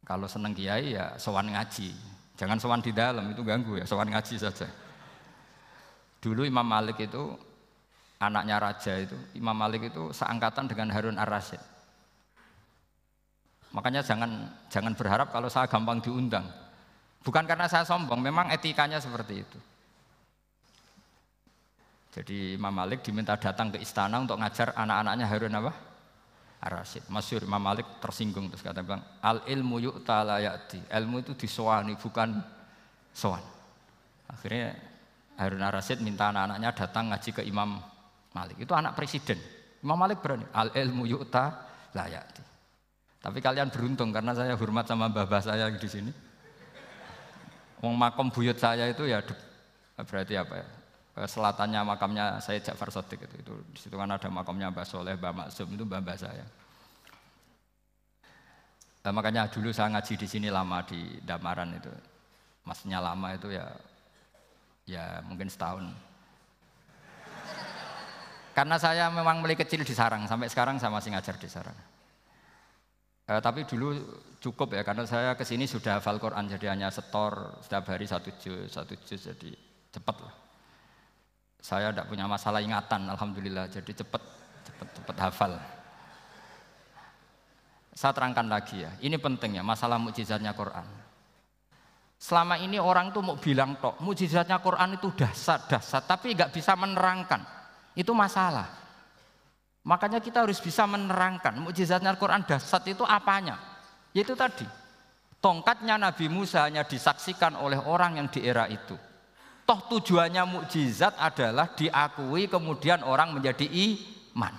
Kalau seneng kiai ya sowan ngaji. Jangan sowan di dalam itu ganggu ya, sowan ngaji saja. Dulu Imam Malik itu anaknya raja itu, Imam Malik itu seangkatan dengan Harun Ar-Rasyid. Makanya jangan jangan berharap kalau saya gampang diundang. Bukan karena saya sombong, memang etikanya seperti itu. Jadi Imam Malik diminta datang ke istana untuk ngajar anak-anaknya Harun apa? Ar-Rasyid. Masyur Imam Malik tersinggung terus kata bilang, al ilmu yuk talayati. Ilmu itu disowani bukan sowan. Akhirnya Harun Ar-Rasyid minta anak-anaknya datang ngaji ke Imam Malik. Itu anak presiden. Imam Malik berani. Al ilmu yuk talayati. Tapi kalian beruntung karena saya hormat sama mbah saya di sini. Wong makom buyut saya itu ya berarti apa ya? Ke selatannya makamnya saya Ja'far Sodik itu, itu di situ kan ada makamnya Mbah Soleh, Mbah Maksum itu mbah mbah saya. Nah, makanya dulu saya ngaji di sini lama di Damaran itu, maksudnya lama itu ya Ya mungkin setahun. Karena saya memang mulai kecil di sarang, sampai sekarang saya masih ngajar di sarang. Eh, tapi dulu cukup ya, karena saya ke sini sudah hafal Quran, jadi hanya setor setiap hari satu juz, satu juz, jadi cepat lah. Saya tidak punya masalah ingatan, alhamdulillah, jadi cepat, cepat, cepat hafal. Saya terangkan lagi ya, ini penting ya, masalah mukjizatnya Quran. Selama ini orang tuh mau bilang tok, mukjizatnya Quran itu dasar, dasar, tapi nggak bisa menerangkan. Itu masalah. Makanya kita harus bisa menerangkan mukjizatnya Al-Quran dasar itu apanya. Yaitu tadi, tongkatnya Nabi Musa hanya disaksikan oleh orang yang di era itu. Toh tujuannya mukjizat adalah diakui kemudian orang menjadi iman.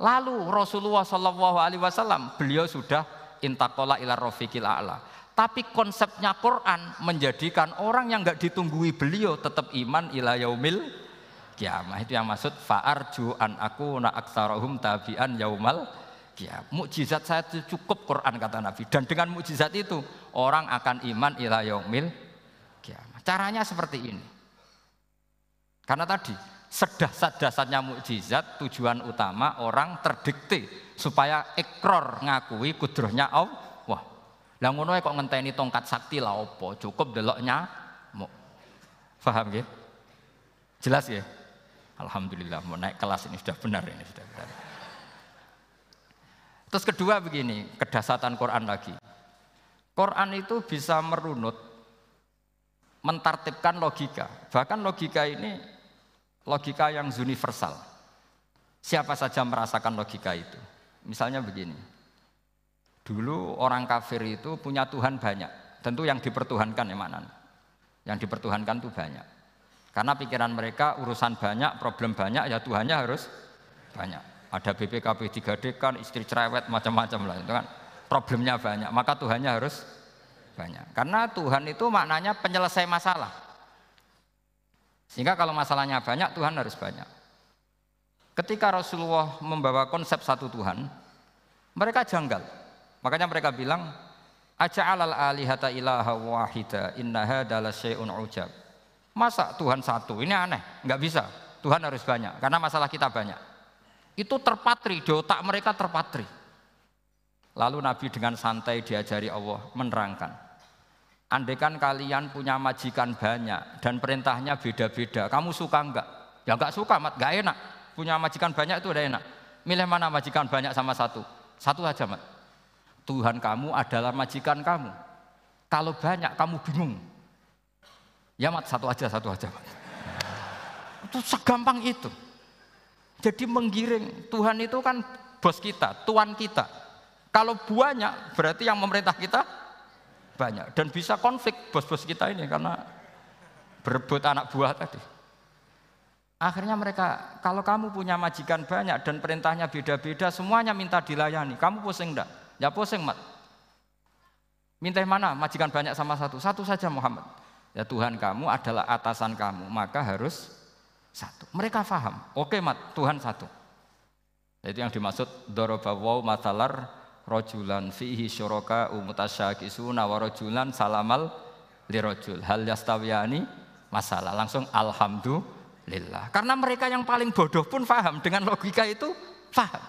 Lalu Rasulullah Shallallahu Alaihi Wasallam beliau sudah intakola ila rofiqil a'la. Tapi konsepnya Quran menjadikan orang yang nggak ditunggui beliau tetap iman ila yaumil kiamah itu yang maksud fa'arju an aku na aksarohum tabian yaumal kiamah. Mukjizat saya cukup Quran kata Nabi dan dengan mukjizat itu orang akan iman ila yaumil. Caranya seperti ini. Karena tadi sedah-dasarnya mukjizat tujuan utama orang terdikte supaya ekror ngakui kudrohnya Allah. Lah ngono kok ngenteni tongkat sakti lah opo, cukup deloknya mau. Paham ya? Jelas ya? Alhamdulillah mau naik kelas ini sudah benar ini sudah benar. Terus kedua begini, kedasatan Quran lagi. Quran itu bisa merunut, mentartibkan logika. Bahkan logika ini logika yang universal. Siapa saja merasakan logika itu. Misalnya begini, dulu orang kafir itu punya Tuhan banyak. Tentu yang dipertuhankan ya? Yang dipertuhankan itu banyak. Karena pikiran mereka urusan banyak, problem banyak, ya Tuhannya harus banyak. Ada BPKB 3D kan, istri cerewet, macam-macam lah itu kan. Problemnya banyak, maka Tuhannya harus banyak. Karena Tuhan itu maknanya penyelesai masalah. Sehingga kalau masalahnya banyak, Tuhan harus banyak. Ketika Rasulullah membawa konsep satu Tuhan, mereka janggal. Makanya mereka bilang, Aja'alal alihata ilaha wahida inna hadala syai'un ujab. Masa Tuhan satu? Ini aneh, nggak bisa. Tuhan harus banyak, karena masalah kita banyak. Itu terpatri, di otak mereka terpatri. Lalu Nabi dengan santai diajari Allah menerangkan. Andaikan kalian punya majikan banyak dan perintahnya beda-beda, kamu suka enggak? Ya enggak suka, mat, enggak enak. Punya majikan banyak itu udah enak. Milih mana majikan banyak sama satu? Satu aja, mat. Tuhan kamu adalah majikan kamu. Kalau banyak kamu bingung. Ya mat satu aja, satu aja. Itu segampang itu. Jadi menggiring Tuhan itu kan bos kita, tuan kita. Kalau banyak berarti yang memerintah kita banyak dan bisa konflik bos-bos kita ini karena berebut anak buah tadi. Akhirnya mereka, kalau kamu punya majikan banyak dan perintahnya beda-beda, semuanya minta dilayani. Kamu pusing enggak? Ya pusing, Mat. Minta mana? Majikan banyak sama satu. Satu saja Muhammad. Ya Tuhan kamu adalah atasan kamu, maka harus satu. Mereka faham. Oke, mat, Tuhan satu. Itu yang dimaksud dorobawaw matalar rojulan fihi syuraka umutasyakisuna wa rojulan salamal lirojul. Hal yastawiyani masalah. Langsung alhamdulillah. Karena mereka yang paling bodoh pun faham. Dengan logika itu faham.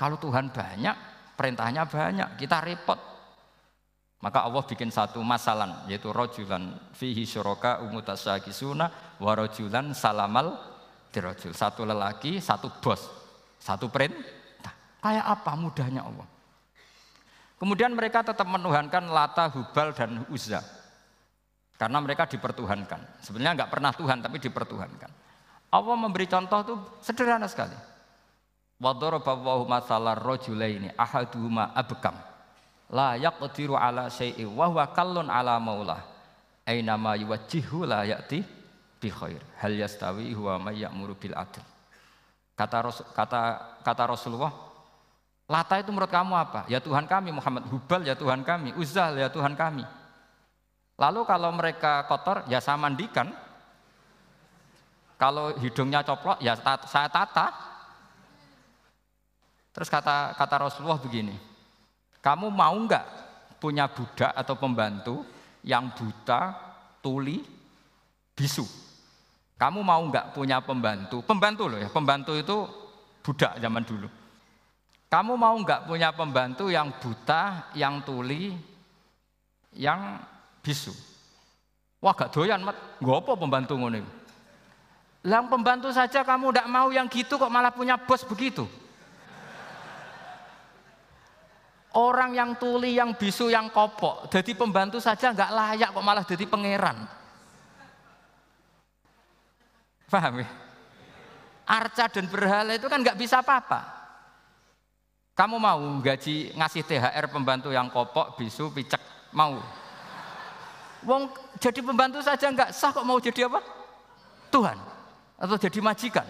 Kalau Tuhan banyak, perintahnya banyak, kita repot. Maka Allah bikin satu masalan yaitu rojulan fihi syuraka umutasakisuna wa rojulan salamal dirojul. Satu lelaki, satu bos, satu perintah. Kayak apa mudahnya Allah. Kemudian mereka tetap menuhankan Lata, Hubal, dan Uzza. Karena mereka dipertuhankan. Sebenarnya nggak pernah Tuhan, tapi dipertuhankan. Allah memberi contoh itu sederhana sekali. Wadorobawahu masalah rojulaini ahaduhuma abkam la yaqdiru ala syai'i wa kallun ala maulah aina ma yuwajjihu la ya'ti bi khair hal yastawi huwa may ya'muru bil kata kata kata Rasulullah Lata itu menurut kamu apa? Ya Tuhan kami Muhammad Hubal ya Tuhan kami Uzal ya Tuhan kami Lalu kalau mereka kotor ya saya mandikan Kalau hidungnya coplok ya saya tata Terus kata kata Rasulullah begini kamu mau nggak punya budak atau pembantu yang buta, tuli, bisu. Kamu mau nggak punya pembantu? Pembantu loh ya, pembantu itu budak zaman dulu. Kamu mau nggak punya pembantu yang buta, yang tuli, yang bisu? Wah gak doyan, mat. Apa pembantu ngono Yang pembantu saja kamu tidak mau yang gitu kok malah punya bos begitu. Orang yang tuli, yang bisu, yang kopok, jadi pembantu saja nggak layak kok malah jadi pangeran. Paham ya? Arca dan berhala itu kan nggak bisa apa-apa. Kamu mau gaji ngasih THR pembantu yang kopok, bisu, picek, mau? Wong jadi pembantu saja nggak sah kok mau jadi apa? Tuhan atau jadi majikan.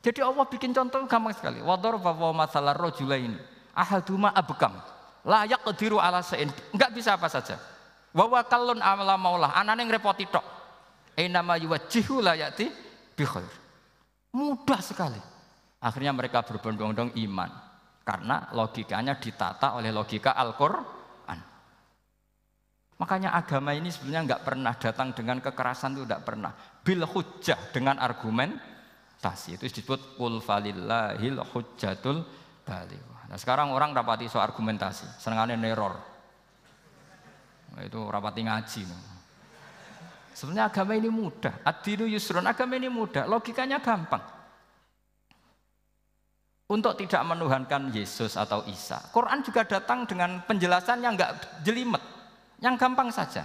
Jadi Allah bikin contoh gampang sekali. Wador bahwa masalah rojula ini ahaduma abkam layak kediru ala sein enggak bisa apa saja wa kalun amala maulah anane ngrepoti tok e nama yuwajjihu layati bi khair mudah sekali akhirnya mereka berbondong-bondong iman karena logikanya ditata oleh logika Al-Qur'an makanya agama ini sebenarnya enggak pernah datang dengan kekerasan itu enggak pernah bil hujjah dengan argumen tasi itu disebut kul falillahil hujjatul baligh Nah sekarang orang rapati soal argumentasi, senengannya neror. Itu rapati ngaji. Sebenarnya agama ini mudah. Adilu yusron, agama ini mudah. Logikanya gampang. Untuk tidak menuhankan Yesus atau Isa. Quran juga datang dengan penjelasan yang enggak jelimet. Yang gampang saja.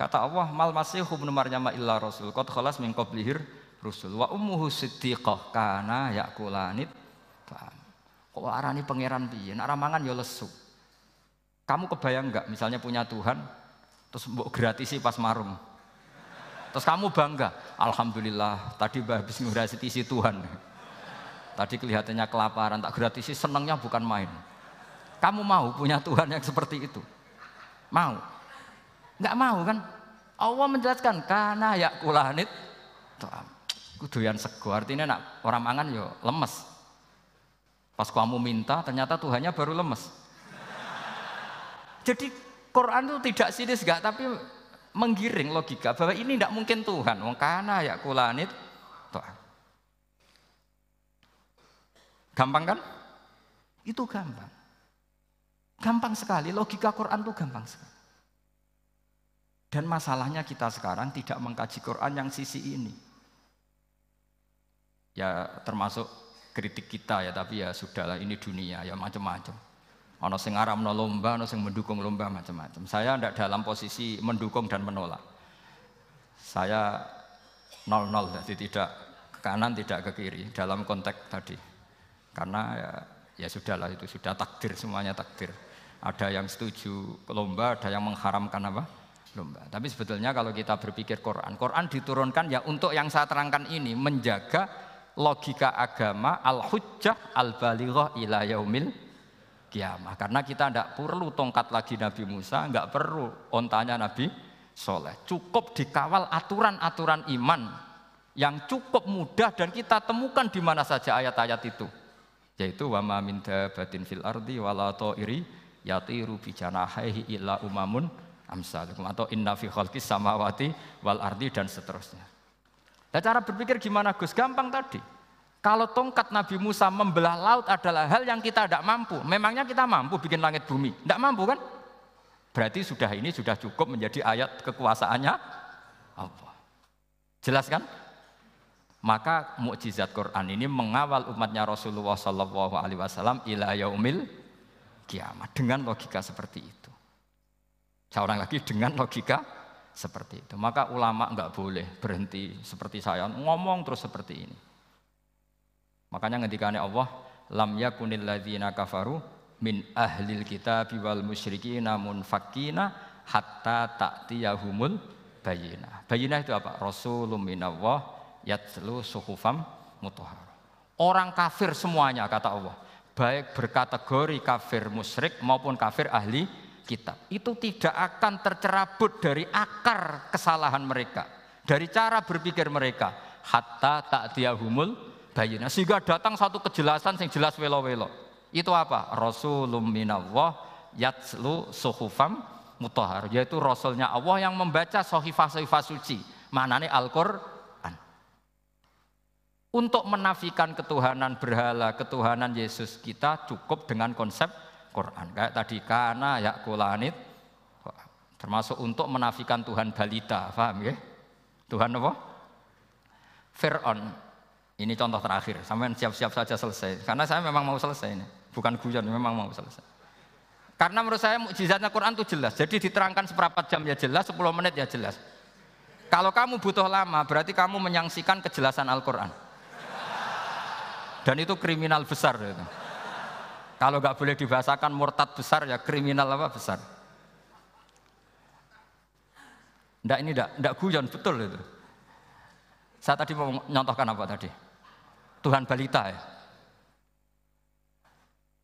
Kata Allah, mal masih ibnu maryam illa rasul. Qad khalas min qablihir rusul. Wa ummuhu siddiqah kana yakulanit. Kok arani pangeran piye? Nak ramangan ya lesu. Kamu kebayang nggak misalnya punya Tuhan terus mbok gratisi pas marung. Terus kamu bangga, Alhamdulillah tadi habis ngurasi Tuhan. Tadi kelihatannya kelaparan, tak gratisi senangnya bukan main. Kamu mau punya Tuhan yang seperti itu? Mau? Nggak mau kan? Allah menjelaskan karena ya kulanit. Kuduyan sego artinya nak orang mangan yo lemes. Pas kamu minta, ternyata Tuhannya baru lemes. Jadi Quran itu tidak sinis gak, tapi menggiring logika bahwa ini tidak mungkin Tuhan. Wong kana ya kulanit. Gampang kan? Itu gampang. Gampang sekali, logika Quran itu gampang sekali. Dan masalahnya kita sekarang tidak mengkaji Quran yang sisi ini. Ya termasuk kritik kita ya tapi ya sudahlah ini dunia ya macam-macam ono sing ngaramno lomba ono sing mendukung lomba macam-macam saya tidak dalam posisi mendukung dan menolak saya nol nol jadi tidak ke kanan tidak ke kiri dalam konteks tadi karena ya, ya sudahlah itu sudah takdir semuanya takdir ada yang setuju lomba ada yang mengharamkan apa lomba tapi sebetulnya kalau kita berpikir Quran Quran diturunkan ya untuk yang saya terangkan ini menjaga logika agama al-hujjah al-balighah ila yaumil kiamah. Karena kita tidak perlu tongkat lagi Nabi Musa, nggak perlu ontanya Nabi Soleh. Cukup dikawal aturan-aturan iman yang cukup mudah dan kita temukan di mana saja ayat-ayat itu. Yaitu wa ma min dabatin fil ardi wala ta'iri yatiru bi janahihi illa umamun amsalukum atau inna fi khalqis samawati wal ardi dan seterusnya. Nah cara berpikir gimana Gus? Gampang tadi. Kalau tongkat Nabi Musa membelah laut adalah hal yang kita tidak mampu. Memangnya kita mampu bikin langit bumi? Tidak mampu kan? Berarti sudah ini sudah cukup menjadi ayat kekuasaannya Allah. Jelas kan? Maka mukjizat Quran ini mengawal umatnya Rasulullah Sallallahu Alaihi Wasallam ila yaumil kiamat dengan logika seperti itu. Seorang lagi dengan logika seperti itu. Maka ulama nggak boleh berhenti seperti saya ngomong terus seperti ini. Makanya ketika Allah lam yakunil ladzina kafaru min ahlil kitab wal musyrikin namun fakina hatta ta'tiyahumul bayina. Bayina itu apa? Rasulun minallah yatslu suhufam mutahhar. Orang kafir semuanya kata Allah, baik berkategori kafir musyrik maupun kafir ahli kitab itu tidak akan tercerabut dari akar kesalahan mereka, dari cara berpikir mereka, hatta tak humul bayina. Sehingga datang satu kejelasan yang jelas welo-welo. Itu apa? Rasulum minallah yatslu suhufam mutahar. Yaitu Rasulnya Allah yang membaca sohifah-sohifah suci. Manane Al-Qur'an. Untuk menafikan ketuhanan berhala, ketuhanan Yesus kita cukup dengan konsep Quran. Kayak tadi kana ya kulanit termasuk untuk menafikan Tuhan balita, paham ya? Tuhan apa? Fir'aun. Ini contoh terakhir, sampai siap-siap saja selesai. Karena saya memang mau selesai ini, bukan guyon, memang mau selesai. Karena menurut saya mukjizatnya Quran itu jelas. Jadi diterangkan seperempat jam ya jelas, 10 menit ya jelas. Kalau kamu butuh lama, berarti kamu menyangsikan kejelasan Al-Quran. Dan itu kriminal besar. Itu. Kalau nggak boleh dibahasakan murtad besar ya kriminal apa besar. Nggak ini nggak, nggak guyon betul itu. Saya tadi mau nyontohkan apa tadi? Tuhan balita ya.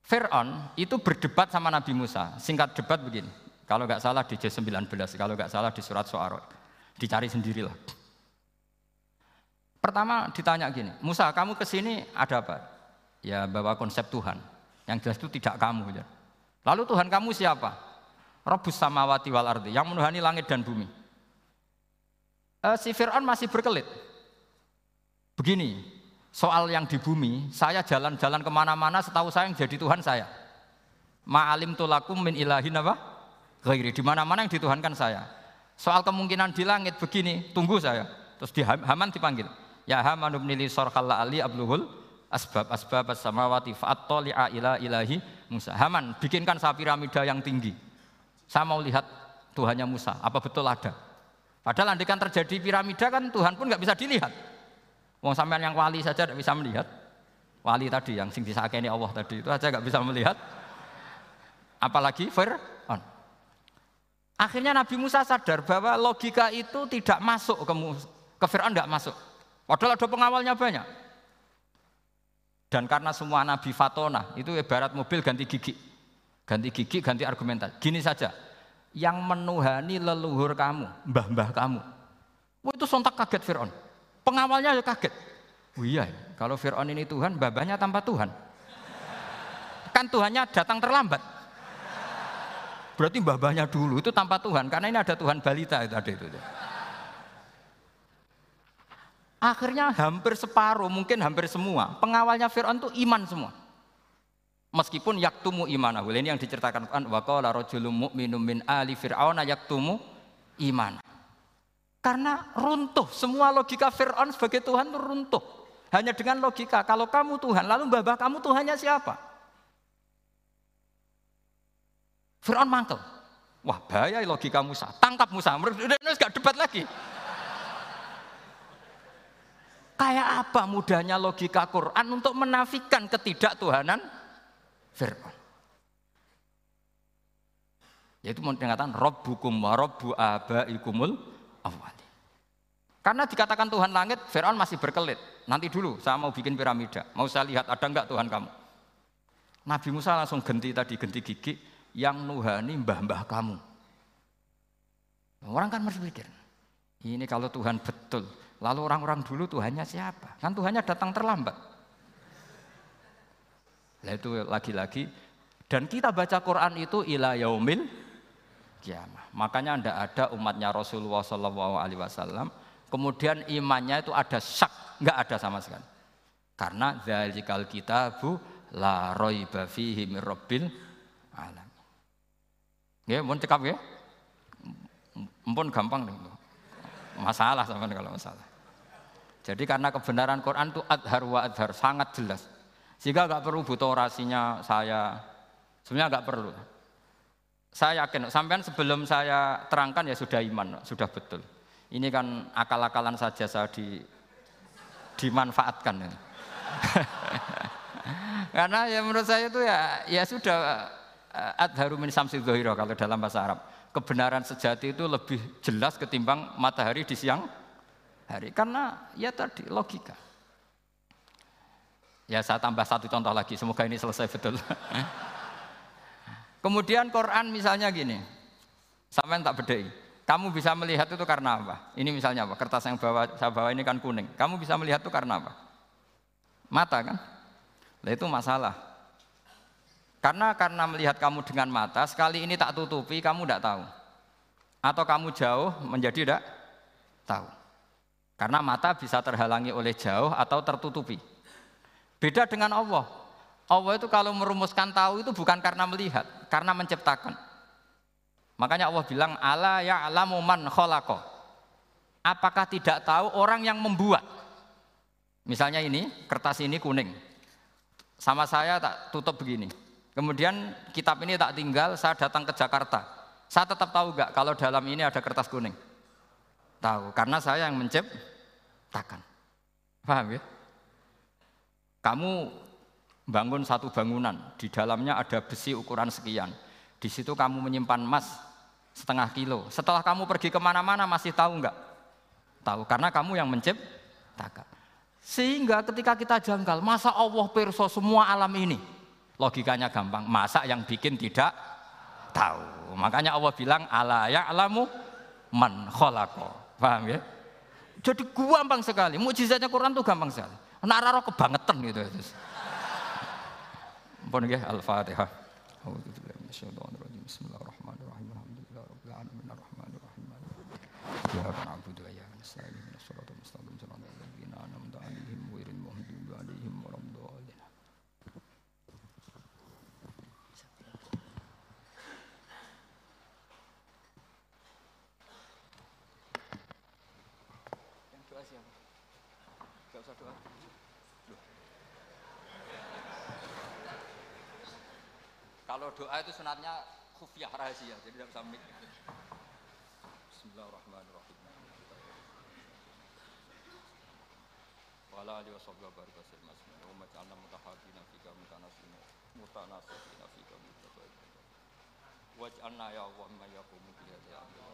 Fir'aun itu berdebat sama Nabi Musa. Singkat debat begini. Kalau nggak salah di J19, kalau nggak salah di surat So'arot. Dicari sendirilah. Pertama ditanya gini, Musa kamu ke sini ada apa? Ya bawa konsep Tuhan. Yang jelas itu tidak kamu. Ya. Lalu Tuhan kamu siapa? Robus samawati wal ardi, yang menuhani langit dan bumi. E, si Fir'aun masih berkelit. Begini, soal yang di bumi, saya jalan-jalan ke mana-mana setahu saya yang jadi Tuhan saya. Ma'alim tulakum min ilahin apa? Ghairi, di mana-mana yang dituhankan saya. Soal kemungkinan di langit begini, tunggu saya. Terus di Haman dipanggil. Ya Haman ibnili sorkalla ali abluhul asbab asbab as-samawati fa'attali'a ila ilahi Musa. Haman, bikinkan saya piramida yang tinggi. Saya mau lihat Tuhannya Musa, apa betul ada? Padahal andikan terjadi piramida kan Tuhan pun nggak bisa dilihat. Wong sampean yang wali saja tidak bisa melihat. Wali tadi yang sing disakeni Allah tadi itu aja nggak bisa melihat. Apalagi Fir'aun. Akhirnya Nabi Musa sadar bahwa logika itu tidak masuk ke, ke Fir'aun tidak masuk. Padahal ada pengawalnya banyak. Dan karena semua Nabi Fatona itu ibarat mobil ganti gigi. Ganti gigi, ganti argumentasi. Gini saja, yang menuhani leluhur kamu, mbah-mbah kamu. Wah, itu sontak kaget Fir'aun. Pengawalnya ya kaget. Oh iya, kalau Fir'aun ini Tuhan, babanya tanpa Tuhan. Kan Tuhannya datang terlambat. Berarti babanya dulu itu tanpa Tuhan, karena ini ada Tuhan balita itu ada itu. Akhirnya hampir separuh, mungkin hampir semua. Pengawalnya Fir'aun itu iman semua. Meskipun yaktumu imana. Ini yang diceritakan Quran. Wa qala rajulun mu'minun min ali fir'auna yaktumu iman. Karena runtuh, semua logika Fir'aun sebagai Tuhan itu runtuh. Hanya dengan logika, kalau kamu Tuhan, lalu babah kamu Tuhannya siapa? Fir'aun mangkel. Wah bahaya logika Musa, tangkap Musa, udah gak debat lagi. Kayak apa mudahnya logika Quran untuk menafikan ketidaktuhanan Fir'aun. Yaitu mengatakan Robbukum wa Robbu abaikumul awal. Karena dikatakan Tuhan langit, Fir'aun masih berkelit. Nanti dulu, saya mau bikin piramida. Mau saya lihat ada enggak Tuhan kamu. Nabi Musa langsung ganti tadi, ganti gigi. Yang nuhani mbah-mbah kamu. Orang kan pikir, ini kalau Tuhan betul. Lalu orang-orang dulu Tuhannya siapa? Kan Tuhannya datang terlambat. Nah itu lagi-lagi. Dan kita baca Quran itu ila yaumil kiamah. Makanya tidak ada umatnya Rasulullah SAW kemudian imannya itu ada syak, nggak ada sama sekali. Karena dzalikal kitabu la raiba fihi mir rabbil alam. Ya, mohon cekap ya. Mpun gampang nih. Masalah sama kalau masalah. Jadi karena kebenaran Quran itu adhar wa adhar sangat jelas. Sehingga nggak perlu butuh orasinya saya. Sebenarnya nggak perlu. Saya yakin, sampean sebelum saya terangkan ya sudah iman, sudah betul. Ini kan akal-akalan saja saya di, dimanfaatkan. Karena ya menurut saya itu ya ya sudah eh, adharu min samsi kalau dalam bahasa Arab. Kebenaran sejati itu lebih jelas ketimbang matahari di siang hari. Karena ya tadi logika. Ya saya tambah satu contoh lagi, semoga ini selesai betul. Kemudian Quran misalnya gini, sampai tak bedai. Kamu bisa melihat itu karena apa? Ini misalnya apa? Kertas yang bawa, saya bawa ini kan kuning. Kamu bisa melihat itu karena apa? Mata kan? Nah itu masalah. Karena karena melihat kamu dengan mata, sekali ini tak tutupi, kamu tidak tahu. Atau kamu jauh menjadi tidak tahu. Karena mata bisa terhalangi oleh jauh atau tertutupi. Beda dengan Allah. Allah itu kalau merumuskan tahu itu bukan karena melihat, karena menciptakan. Makanya Allah bilang ala ya'lamu man khalaqa. Apakah tidak tahu orang yang membuat? Misalnya ini, kertas ini kuning. Sama saya tak tutup begini. Kemudian kitab ini tak tinggal, saya datang ke Jakarta. Saya tetap tahu gak kalau dalam ini ada kertas kuning? Tahu, karena saya yang menciptakan. Paham ya? Kamu bangun satu bangunan, di dalamnya ada besi ukuran sekian. Di situ kamu menyimpan emas setengah kilo. Setelah kamu pergi ke mana-mana masih tahu nggak? Tahu, karena kamu yang menciptakan. Sehingga ketika kita janggal, masa Allah perso semua alam ini? Logikanya gampang, masa yang bikin tidak tahu. Makanya Allah bilang ala ya'lamu man khalaqa. Paham ya? Jadi gampang sekali. Mujizatnya Quran tuh gampang sekali. Nararo kebangetan gitu. Pun nggih Al-Fatihah. Bismillahirrahmanirrahim. Alhamdulillahirabbil alamin arrahmanir rahim. Ya Kalau doa itu sunatnya khufyah rahasia, jadi tidak bisa mik. Bismillahirrahmanirrahim. Wala alihi wa sahbihi wa baraka sallam. Wa ma ja'alna mutahabina fika mutanasina mutanasina fika mutabaina. Waj'alna ya Allah ma yaqumu bi hadha